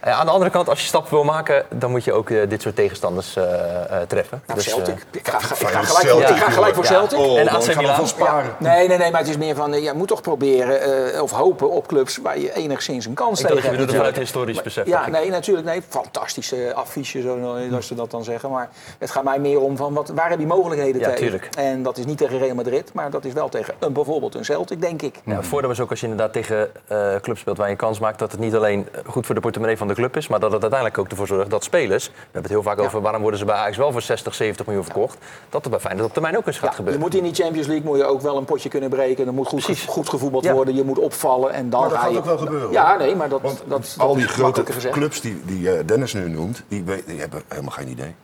Eh, aan de andere kant, als je stap wil maken, dan moet je ook eh, dit soort tegenstanders eh, eh, treffen. Nou, Dus, eh, Celtic. ik, ga, ik, ga gelijk, voor- Celtic, ik ga gelijk voor. Celtic. Oh, En AC ik Milan. van sparen. Nee, nee, nee, maar het is meer van, je moet toch proberen eh, of hopen op clubs waar je enigszins een kans ik tegen dacht, je hebt. bedoelde vanuit natuurlijk. historisch besef. Ja, ik. nee, natuurlijk. Nee, fantastische affiche, zo, als ze dat dan zeggen. Maar het gaat mij meer om van, wat, waar heb je mogelijkheden Ja, tegen? tuurlijk. En dat is niet tegen Real Madrid, maar dat is wel tegen een, bijvoorbeeld een Celtic, denk ik. Ja, het voordeel is ook als je inderdaad tegen eh clubs speelt waar je kans maakt dat het niet alleen goed voor de portemonnee van de club is, maar dat het uiteindelijk ook ervoor zorgt dat spelers, we hebben het heel vaak over waarom worden ze bij Ajax wel voor 60, 70 miljoen verkocht, dat het bij Feyenoord op termijn ook eens gaat Ja, je gebeuren. moet in die Champions League moet je ook wel een potje kunnen breken. Er moet goed, Precies. goed gevoetbald Ja. worden. Je moet opvallen en dan Maar dat ga gaat je... ook wel gebeuren, Ja, nee, maar dat, Want dat, al die is grote clubs die, die eh, Dennis nu noemt, die, die hebben helemaal geen idee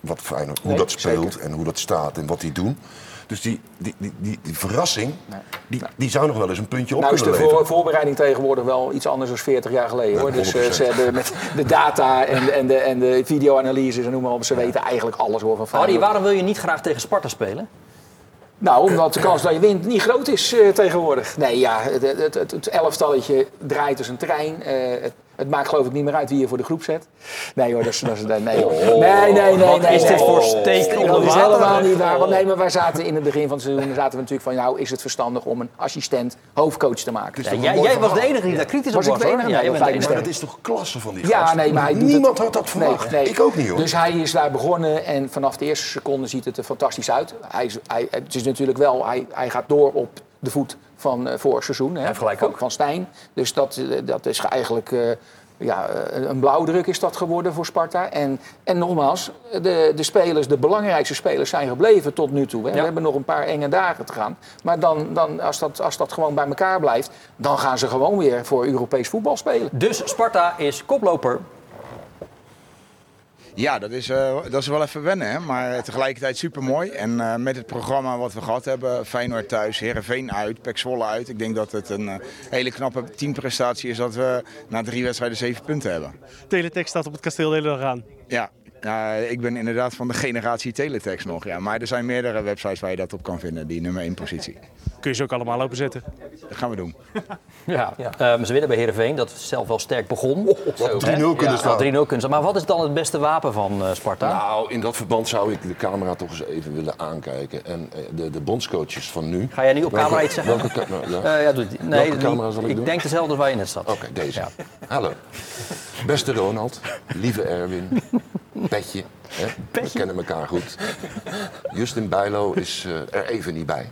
wat Feyenoord, hoe Nee, dat speelt zeker. en hoe dat staat en wat die doen. Dus die, die, die, die, die verrassing, die, die zou nog wel eens een puntje op Nou is kunnen de leveren. voor, voorbereiding tegenwoordig wel iets anders dan 40 jaar geleden. hoor. Dus eh, 100%. ze hebben met de data en, de- en, de, en de videoanalyses en noem maar op. Ze weten eigenlijk alles hoor van Feyenoord. waarom wil je niet graag tegen Sparta spelen? Nou, omdat de kans dat je wint niet groot is eh, tegenwoordig. Nee, ja, het, het, het, het elftalletje draait als een trein. Eh, het, het maakt geloof ik niet meer uit wie je voor de groep zet. Nee hoor, dat is... Dat is nee, hoor. nee, nee, nee, nee. Wat is nee. dit voor steek onder Dat is helemaal niet waar. Want nee, maar wij zaten in het begin van het seizoen zaten we natuurlijk van... nou, is het verstandig om een assistent hoofdcoach te maken? Ja, een jij, was de enige die daar kritisch op Was ik was. Ja, Nee, bent de enige. Maar dat is toch klasse van die Ja, gast? nee, maar hij doet Niemand het- had dat Nee, verwacht. nee. Ik ook niet hoor. Dus hij is daar begonnen en vanaf de eerste seconde ziet het er fantastisch uit. Hij is, hij, het is natuurlijk wel, hij, hij gaat door op de voet van eh, vorig seizoen. Hè, gelijk van, ook. van Stijn. Dus dat, eh, dat is eigenlijk... eh, ja, een blauwdruk is dat geworden voor Sparta. En, en nogmaals, de, de spelers, de belangrijkste spelers zijn gebleven tot nu toe. Hè. We hebben nog een paar enge dagen te gaan. Maar dan, dan, als, dat, als dat gewoon bij elkaar blijft, dan gaan ze gewoon weer voor Europees voetbal spelen. Dus Sparta is koploper. Ja, dat is, eh, dat is wel even wennen, hè? maar tegelijkertijd super mooi. En eh, met het programma wat we gehad hebben, Feyenoord thuis, Herenveen uit, Pek Zwolle uit. Ik denk dat het een eh, hele knappe teamprestatie is dat we na drie wedstrijden zeven punten hebben. Teletext staat op het kasteel de hele dag aan. Ja, ja, ik ben inderdaad van de generatie Teletext nog. Ja. Maar er zijn meerdere websites waar je dat op kan vinden, die nummer 1 positie. Kun je ze ook allemaal openzetten. Dat gaan we doen. Ja. Ehm, ze winnen bij Heerenveen, dat zelf wel sterk begon. Had 3-0 kunnen staan. 3-0 kunnen staan. Maar wat is dan het beste wapen van eh, Sparta? Nou, in dat verband zou ik de camera toch eens even willen aankijken. En eh, de, de bondscoaches van nu. Ga jij nu op Welke- camera iets zeggen? Welke camera? Ja. Eh, ja, doe het. Nee, Welke camera die- zal ik ik doen? denk dezelfde als waar je net zat. Oké, deze. Ja. Hallo. Beste Ronald, lieve Erwin, Petje, hè? we kennen elkaar goed. Justin Bijlo is eh, er even niet bij.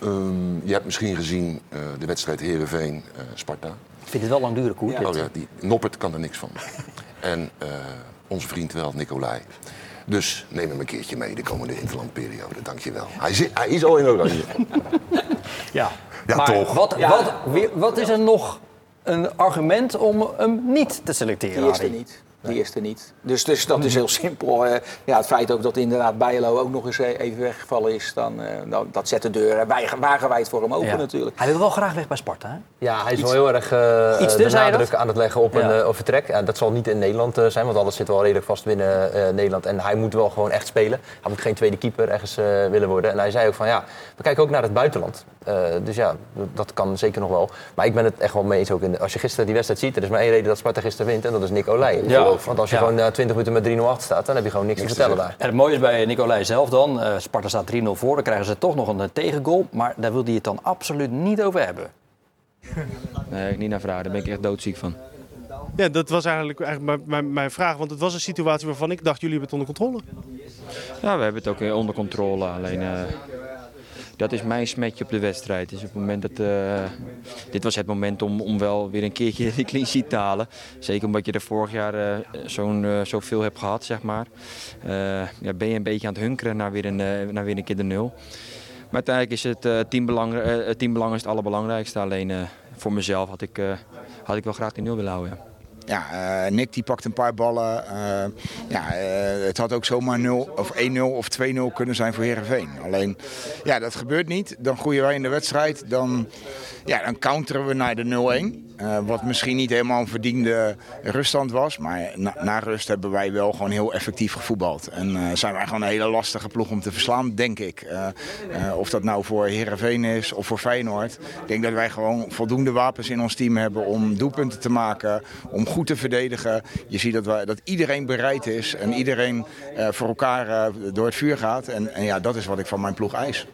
Ehm, je hebt misschien gezien eh, de wedstrijd Herenveen-Sparta. Ik vind het wel lang duren, Koer. dit. oh ja, die Noppert kan er niks van. En eh, onze vriend wel, Nicolai. Dus neem hem een keertje mee de komende interlandperiode. Dank je wel. Hij, zit, hij is al in oranje. Ja, Ja, maar toch. Wat, Wat, weer- wat is er nog een argument om hem niet te selecteren, Die is er Harry? niet. Die is er niet. Dus, dus dat is heel simpel. eh. ja, het feit ook dat inderdaad Bijlo ook nog eens eh, even weggevallen is, dan, eh, dan, dat zet de deur wij- wagenwijd voor hem open Ja. natuurlijk. Hij wil wel graag weg bij Sparta, hè? Ja, hij is wel heel erg eh, Iets te, de nadruk aan het leggen op Ja. een eh, op vertrek. Ja, dat zal niet in Nederland eh, zijn, want alles zit wel redelijk vast binnen eh, Nederland. En hij moet wel gewoon echt spelen. Hij moet geen tweede keeper ergens eh, willen worden. En hij zei ook van ja, we kijken ook naar het buitenland. Eh, dus ja, dat kan zeker nog wel. Maar ik ben het echt wel mee eens ook. In als je gisteren die wedstrijd ziet, er is maar één reden dat Sparta gisteren wint. En dat is Nick Olij. Ja. Want als je Ja. gewoon eh, 20 minuten met 3-0 achter staat, dan heb je gewoon niks, te vertellen daar. En het mooie is bij Nicolai zelf dan, eh, Sparta staat 3-0 voor, dan krijgen ze toch nog een eh, tegengoal. Maar daar wil hij het dan absoluut niet over hebben. Nee, ik niet naar vragen. Daar ben ik echt doodziek van. Ja, dat was eigenlijk, eigenlijk mijn, mijn, mijn vraag. Want het was een situatie waarvan ik dacht, jullie hebben het onder controle. Ja, we hebben het ook onder controle. Alleen eh, dat is mijn smetje op de wedstrijd. Dus op het moment dat, eh, dit was het moment om, om wel weer een keertje de clean sheet te halen. Zeker omdat je er vorig jaar eh, zo'n, eh, zoveel hebt gehad, zeg maar. Ja, ben je een beetje aan het hunkeren naar weer een, naar weer een keer de nul. Maar uiteindelijk is het teambelang, het teambelang is het allerbelangrijkste. Alleen voor mezelf had ik, had ik wel graag die nul willen houden. Ja, eh, Nick die pakt een paar ballen. Eh, ja, eh, het had ook zomaar 0 of 1-0 of 2-0 kunnen zijn voor Herenveen. Alleen, ja, dat gebeurt niet. Dan groeien wij in de wedstrijd. Dan, ja, dan counteren we naar de 0-1. Eh, wat misschien niet helemaal een verdiende ruststand was. Maar na, rust hebben wij wel gewoon heel effectief gevoetbald. En eh, zijn wij gewoon een hele lastige ploeg om te verslaan, denk ik. Eh, of dat nou voor Herenveen is of voor Feyenoord. Ik denk dat wij gewoon voldoende wapens in ons team hebben om doelpunten te maken. Om goed te verdedigen. Je ziet dat, wij, dat iedereen bereid is. En iedereen voor elkaar door het vuur gaat. En, en ja, dat is wat ik van mijn ploeg eis.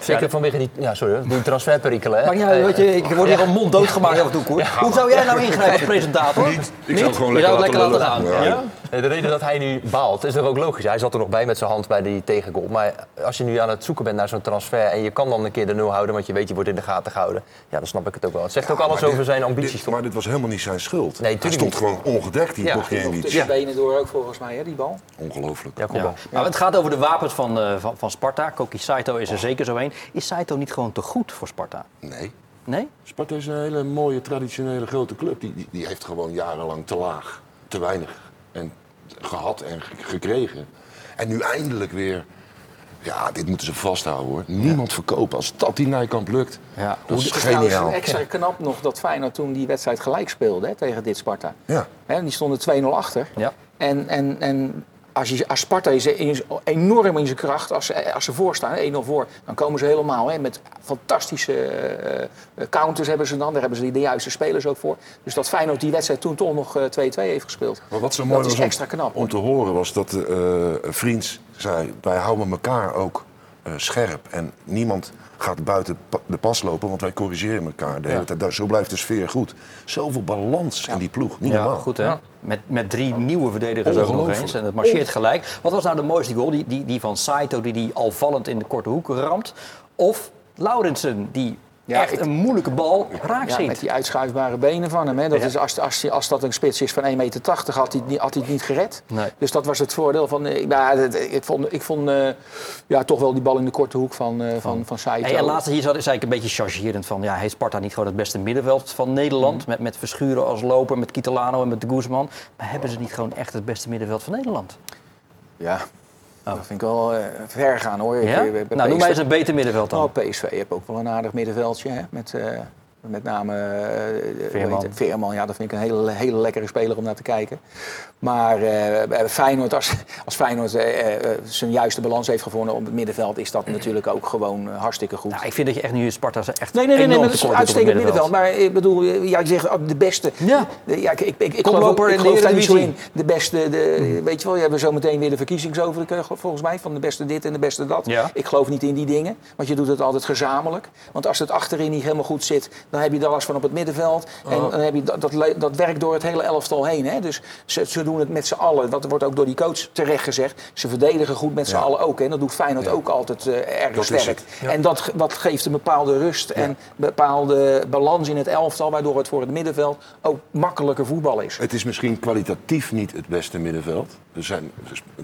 Zeker vanwege die, ja, sorry, die transferperikelen. hè. Maar ja, weet je, ik word hier al mond doodgemaakt af en toe, Koer. Hoe zou jij nou ingrijpen als presentator? Ik zou het gewoon Je zou het lekker lekker laten laten gaan. Ja? De reden dat hij nu baalt is er ook logisch. Hij zat er nog bij met zijn hand bij die tegengoal. Maar als je nu aan het zoeken bent naar zo'n transfer en je kan dan een keer de nul houden, want je weet je wordt in de gaten gehouden. Ja, dan snap ik het ook wel. Het zegt ook alles over zijn ambities. dit- toch? Maar dit was helemaal niet zijn schuld. Nee, Hij stond gewoon ongedekt, die Ja, ja, niet. de benen door ook volgens mij, hè, die bal. Ongelooflijk. Ja, Ja. Maar het gaat over de wapens van, eh, van, van Sparta. Koki Saito is er zeker zo Is Saito niet gewoon te goed voor Sparta? Nee. Nee? Sparta is een hele mooie, traditionele grote club. Die, die, die heeft gewoon jarenlang te laag, te weinig en gehad en ge- gekregen. En nu eindelijk weer... Ja, dit moeten ze vasthouden hoor. Niemand verkopen. Als dat die Nijkamp lukt, Ja. dat is geniaal. extra knap nog dat Feyenoord toen die wedstrijd gelijk speelde hè, tegen dit Sparta. Ja. Hè, die stonden 2-0 achter. Ja. En, en, en als, je, als Sparta is enorm in zijn kracht. Als, ze- als ze voorstaan, 1-0 voor, dan komen ze helemaal. Hè, met fantastische eh, eh, counters hebben ze dan. Daar hebben ze de juiste spelers ook voor. Dus dat Feyenoord die wedstrijd toen toch nog eh, 2-2 heeft gespeeld. Maar wat zo mooi dat is was extra knap. om te horen was dat de eh, vriend zei... wij houden elkaar ook eh, scherp. En niemand gaat buiten de pas lopen, want wij corrigeren elkaar de hele tijd. Zo blijft de sfeer goed. Zoveel balans in die ploeg. Niet Ja, normaal. goed hè. Met, met drie nieuwe verdedigers ook nog eens. En het marcheert gelijk. Wat was nou de mooiste goal? Die, die, die van Saito, die die al vallend in de korte hoek ramt? Of Laurensen, die Ja, echt ik- een moeilijke bal raak Ja, ziet. met die uitschuifbare benen van hem. Hè. Dat Ja. is, als, als, als dat een spits is van 1,80 meter, had hij, het niet- had hij het niet gered. Nee. Dus dat was het voordeel van... eh, nou, ik vond, ik vond eh, ja, toch wel die bal in de korte hoek van, eh van, van Saito. Hey, en laatst hier zat, zei ik een beetje chargerend van... Ja, heeft Sparta niet gewoon het beste middenveld van Nederland? Mhm. Met, met Verschuren als loper, met Kitalano en met de Guzman. Maar hebben ze niet gewoon echt het beste middenveld van Nederland? Ja, dat vind ik wel eh, ver gaan hoor. Ik, Oh. Ja? Nou, noem mij eens een beter middenveld dan. Oh, PSV heeft ook wel een aardig middenveldje. Hè? Met, eh, met name eh, Veerman. het? Ja, dat vind ik een hele, hele lekkere speler om naar te kijken. Maar bij Feyenoord, als, als Feyenoord zijn juiste balans heeft gevonden op het middenveld... is dat natuurlijk ook gewoon hartstikke goed. Nou, ik vind dat je echt nu Sparta echt Nee, nee, nee, nee, dat is het uitstekend middenveld. Maar ik bedoel, ja, zegt oh, de beste. Ja. De- ja ik, ik, ik, ik geloof, Koploper ik de geloof in. Eredivisie. De beste, de, weet je wel, je hebben zo meteen weer de verkiezingsoverige volgens mij. Van de beste dit en de beste dat. Ja. Ik geloof niet in die dingen, want je doet het altijd gezamenlijk. Want als het achterin niet helemaal goed zit, dan heb je er last van op het middenveld. En dan heb je dat, dat, dat werkt door het hele elftal heen. Hè? Dus ze, ze doen het met z'n allen. Dat wordt ook door die coach terecht gezegd. Ze verdedigen goed met z'n allen ook. Hè? Dat doet Feyenoord ook altijd eh, erg Dat sterk. En dat, dat geeft een bepaalde rust en bepaalde balans in het elftal, waardoor het voor het middenveld ook makkelijker voetbal is. Het is misschien kwalitatief niet het beste middenveld. Er zijn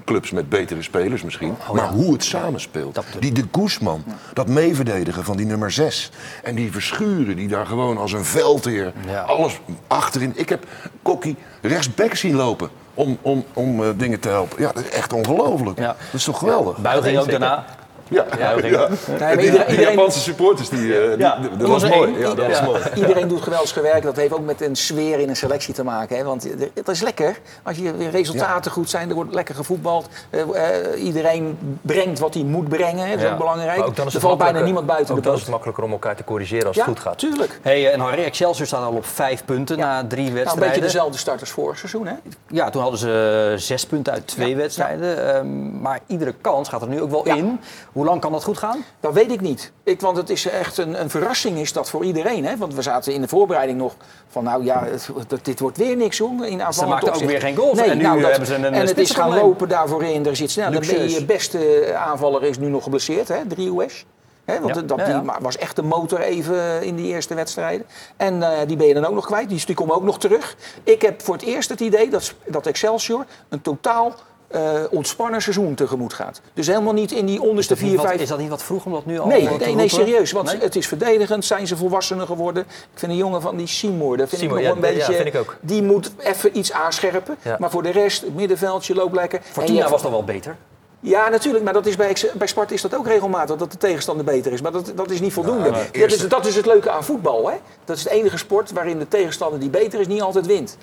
clubs met betere spelers misschien. maar hoe het samenspeelt. Die de Guzman, dat meeverdedigen van die nummer 6. En die verschuren die daar gewoon als een veldheer Ja. alles achterin. Ik heb Kokkie rechtsback zien lopen om, om, om eh, dingen te helpen. Ja, dat is echt ongelooflijk. Ja. Dat is toch geweldig? Buiging ook daarna. Ja, ja, ja. maar Die- iedereen- die Japanse supporters, die, eh, die- Ja, dat dat was mooi. Ja, dat was Ja. mooi. Iedereen doet geweldig gewerkt. Dat heeft ook met een sfeer in een selectie te maken. Hè? Want het is lekker. Als je weer resultaten goed zijn, er wordt lekker gevoetbald. Eh, eh, iedereen brengt wat hij moet brengen. Dat is Ja. ook belangrijk. Ook dan is er het valt bijna niemand buiten ook de dan is het makkelijker om elkaar te corrigeren als Ja, het goed gaat. tuurlijk. Hey, en Harry Excelsior staat al op vijf punten na drie Nou, een wedstrijden. beetje dezelfde start als vorig seizoen. Hè? Ja, toen hadden ze zes punten uit twee Ja, wedstrijden. Ehm, maar iedere kans gaat er nu ook wel Ja. in. Hoe lang kan dat goed gaan? Dat weet ik niet. Ik, want het is echt een, een verrassing is dat voor iedereen. Hè? Want we zaten in de voorbereiding nog van nou ja, het, het- dit wordt weer niks hoor. In aanvallend maakten ook weer geen goals. Nee, En nu nou, dat- hebben ze een- En het is gaan lopen daarvoor in. Er zit snel. Ben je beste aanvaller is nu nog geblesseerd, hè? Driehoes. Hè, want Ja, dat, ja, die was echt de motor even in die eerste wedstrijden. En eh, die ben je dan ook nog kwijt. Die, die komen ook nog terug. Ik heb voor het eerst het idee dat, dat Excelsior een totaal eh, ontspannen seizoen tegemoet gaat. Dus helemaal niet in die onderste Is dat, vier, niet wat, vijf is dat niet wat vroeg om dat nu al Nee, te nee, nee, serieus. Want Nee? het is verdedigend. Zijn ze volwassener geworden? Ik vind een jongen van die Seymour, dat vind Seymour, ik nog ja, een ja, beetje... Die moet even iets aanscherpen. Maar voor de rest, het middenveldje loopt lekker. Fortuna was dan wel beter. Ja, natuurlijk. Maar dat is bij, bij Sparta is dat ook regelmatig. Dat de tegenstander beter is. Maar dat, dat is niet voldoende. dat, is, dat is het leuke aan voetbal. Hè? Dat is de enige sport waarin de tegenstander die beter is niet altijd wint.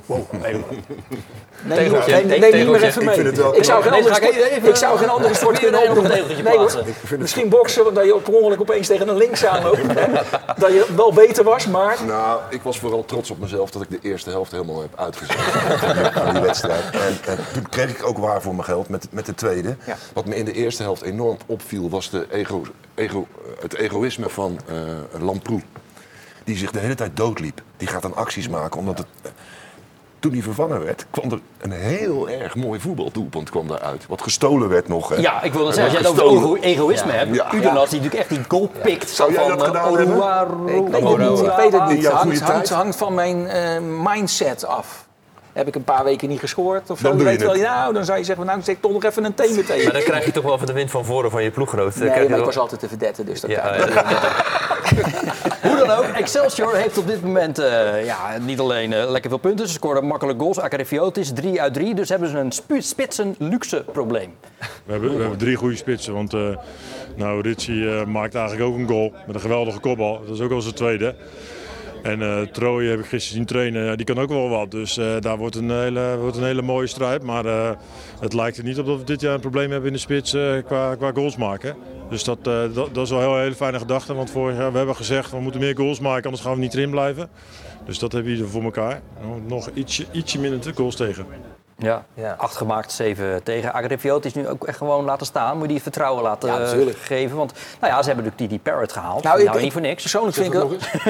Neem, Tegeltje, neem, te- neem maar tegeltje. even Ik mee. vind het wel Ik zou geen Nee, andere sport, ik zou geen andere sport kunnen Nee, hoor. plaatsen. Misschien boksen, want dat je per ongeluk opeens tegen een links aanloopt. hè. Dat je wel beter was, maar... Nou, ik was vooral trots op mezelf dat ik de eerste helft helemaal heb uitgezet van die- van die wedstrijd. En, en toen kreeg ik ook waar voor mijn geld met, met de tweede. Ja. Wat me in de eerste helft enorm opviel was de ego, ego, het egoïsme van eh Lamproe. Die zich de hele tijd doodliep. Die gaat dan acties maken omdat het... eh, toen hij vervangen werd, kwam er een heel erg mooi voetbaldoelpunt kwam daaruit. Wat gestolen werd nog. Hè. Ja, ik wil dat zeggen, als jij het over egoïsme hebt. Ja. Udenas die natuurlijk echt die goal pikt. Zou jij dat eh, gedaan hebben? Oruaro- Ik weet het niet. Ik weet het niet. hangt, hangt, van mijn eh, mindset af. Heb ik een paar weken niet gescoord of zo? Dan doe je weet wel, het. nou, dan zou je zeggen, nou, zet toch nog even een thee meteen. Maar dan krijg je toch wel van de wind van voren van je ploeggenoot. Dan Nee, krijg je maar ik wel- was altijd de verdette, dus dat Ja, kan. ja, ja. Hoe dan ook, Excelsior heeft op dit moment eh, ja, niet alleen eh, lekker veel punten. Ze scoren makkelijk goals. Acarifiotis 3 uit 3. Dus hebben ze een spitsen luxe probleem. We hebben, we hebben drie goede spitsen. Want eh nou, Ritchie eh, maakt eigenlijk ook een goal met een geweldige kopbal. Dat is ook al zijn tweede. En eh Trooij heb ik gisteren zien trainen. Ja, die kan ook wel wat. Dus eh, daar wordt een, hele, wordt een hele mooie strijd. Maar eh, het lijkt er niet op dat we dit jaar een probleem hebben in de spits qua, qua goals maken. Dus dat, dat, is wel een hele fijne gedachte. Want vorig jaar we hebben gezegd we moeten meer goals maken, anders gaan we niet erin blijven. Dus dat hebben we voor elkaar. Nog ietsje, ietsje minder goals tegen. Ja. Ja. Acht gemaakt, zeven tegen. Acarifiotis nu ook echt gewoon laten staan. Moet je die vertrouwen laten Ja, eh, geven. Want nou ja, ze hebben natuurlijk die, die Parrot gehaald. Nou, Nou, ik- niet voor niks. Persoonlijk vind, ik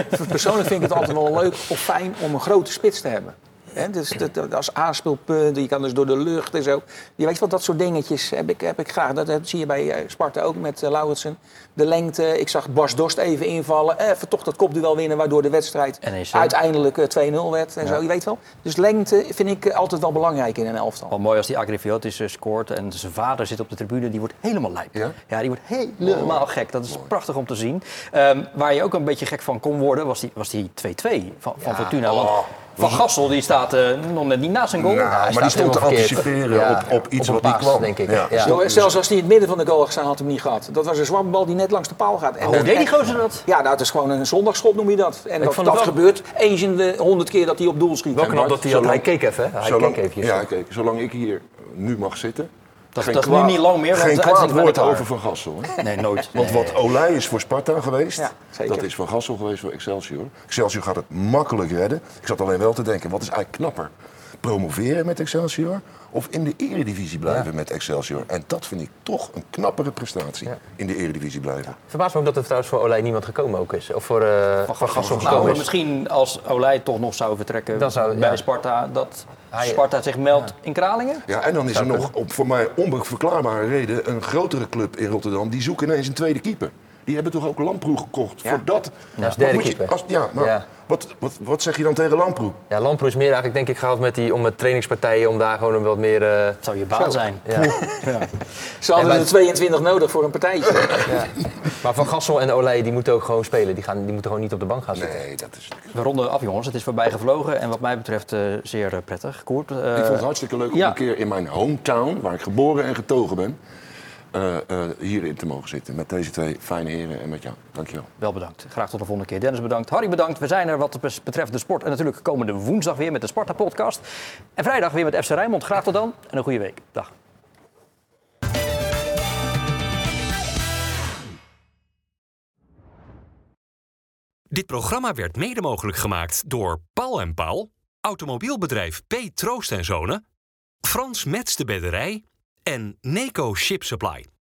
het, persoonlijk vind ik het altijd wel leuk of fijn om een grote spits te hebben. Hè? Dus dat, dat- als aanspeelpunt, je kan dus door de lucht en zo. Je weet wel, dat soort dingetjes heb ik, heb ik graag. Dat, dat zie je bij eh, Sparta ook met uh, Lauritsen. De lengte, ik zag Bas Dost even invallen. Even toch dat kopduel winnen, waardoor de wedstrijd NEC. uiteindelijk eh, 2-0 werd en zo. Je weet wel. Dus lengte vind ik eh, altijd wel belangrijk in een elftal. Wel mooi als die Agrifiotis eh, scoort en zijn vader zit op de tribune, die wordt helemaal lijp. Ja? die wordt helemaal gek. Dat is prachtig om te zien. Ehm, waar je ook een beetje gek van kon worden, was die, was die 2-2 van, van Fortuna. Want Van Gassel die staat eh, nog net niet naast zijn goal. Nou, maar die stond te anticiperen op, op iets wat niet kwam. denk ik. Ja. Ja. Zo, Zelfs als hij in het midden van de goal had gestaan, had hij hem niet gehad. Dat was een zwabbel die net langs de paal gaat. En Hoe deed die gozer dat? Ja, nou, het is gewoon een zondagschot noem je dat. En dat, gebeurt eens in de honderd keer dat hij op doel schiet. Wel knap dat hij, had, hij keek even, hè? Hij Zolang, keek eventjes. ja, hij keek. Zolang ik hier nu mag zitten. Dat- geen dat is nu niet lang meer, want Geen kwaad woord over. Van Gassel. Hè? Nee, nooit. Want wat Olij is voor Sparta geweest, Ja, zeker. dat is Van Gassel geweest voor Excelsior. Excelsior gaat het makkelijk redden. Ik zat alleen wel te denken, wat is eigenlijk knapper? Promoveren met Excelsior of in de eredivisie blijven met Excelsior? En dat vind ik toch een knappere prestatie, in de eredivisie blijven. Verbaast me ook dat er trouwens voor Olij niemand gekomen ook is. Of voor, eh van Gassel Nou, gekomen is. misschien als Olij toch nog zou vertrekken Dan zou- bij ja. Sparta, dat Hij- Sparta zich meldt in Kralingen? Ja, en dan is er nog op voor mij onverklaarbare reden een grotere club in Rotterdam. Die zoeken ineens een tweede keeper. Die hebben toch ook Lamproe gekocht voor dat. als derde je- als- ja, maar Ja. Wat, wat, wat zeg je dan tegen Lamproe? Ja, Lamproe is meer eigenlijk denk ik gehaald met, die, om met trainingspartijen, om daar gewoon een wat meer... eh, Dat zou je baan zijn. ja. Ze hadden En er 22 nodig voor een partijtje. ja. Maar Van Gassel en Olij die moeten ook gewoon spelen. Die, gaan, die moeten gewoon niet op de bank gaan zitten. Nee, dat is. We ronden af, jongens. Het is voorbij gevlogen en wat mij betreft eh, zeer eh, prettig. Koert, eh, Ik vond het hartstikke leuk om ja. een keer in mijn hometown, waar ik geboren en getogen ben, eh, eh, hierin te mogen zitten. Met deze twee fijne heren en met jou. Dankjewel. Wel bedankt. Graag tot de volgende keer. Dennis bedankt. Harry bedankt. We zijn er wat betreft de sport. En natuurlijk komende woensdag weer met de Sparta-podcast. En vrijdag weer met FC Rijnmond. Graag tot dan en een goede week. Dag. Dit programma werd mede mogelijk gemaakt door Paul en Paul, automobielbedrijf P. Troost en Zonen, Frans Mets de Bedderij en Neco Ship Supply.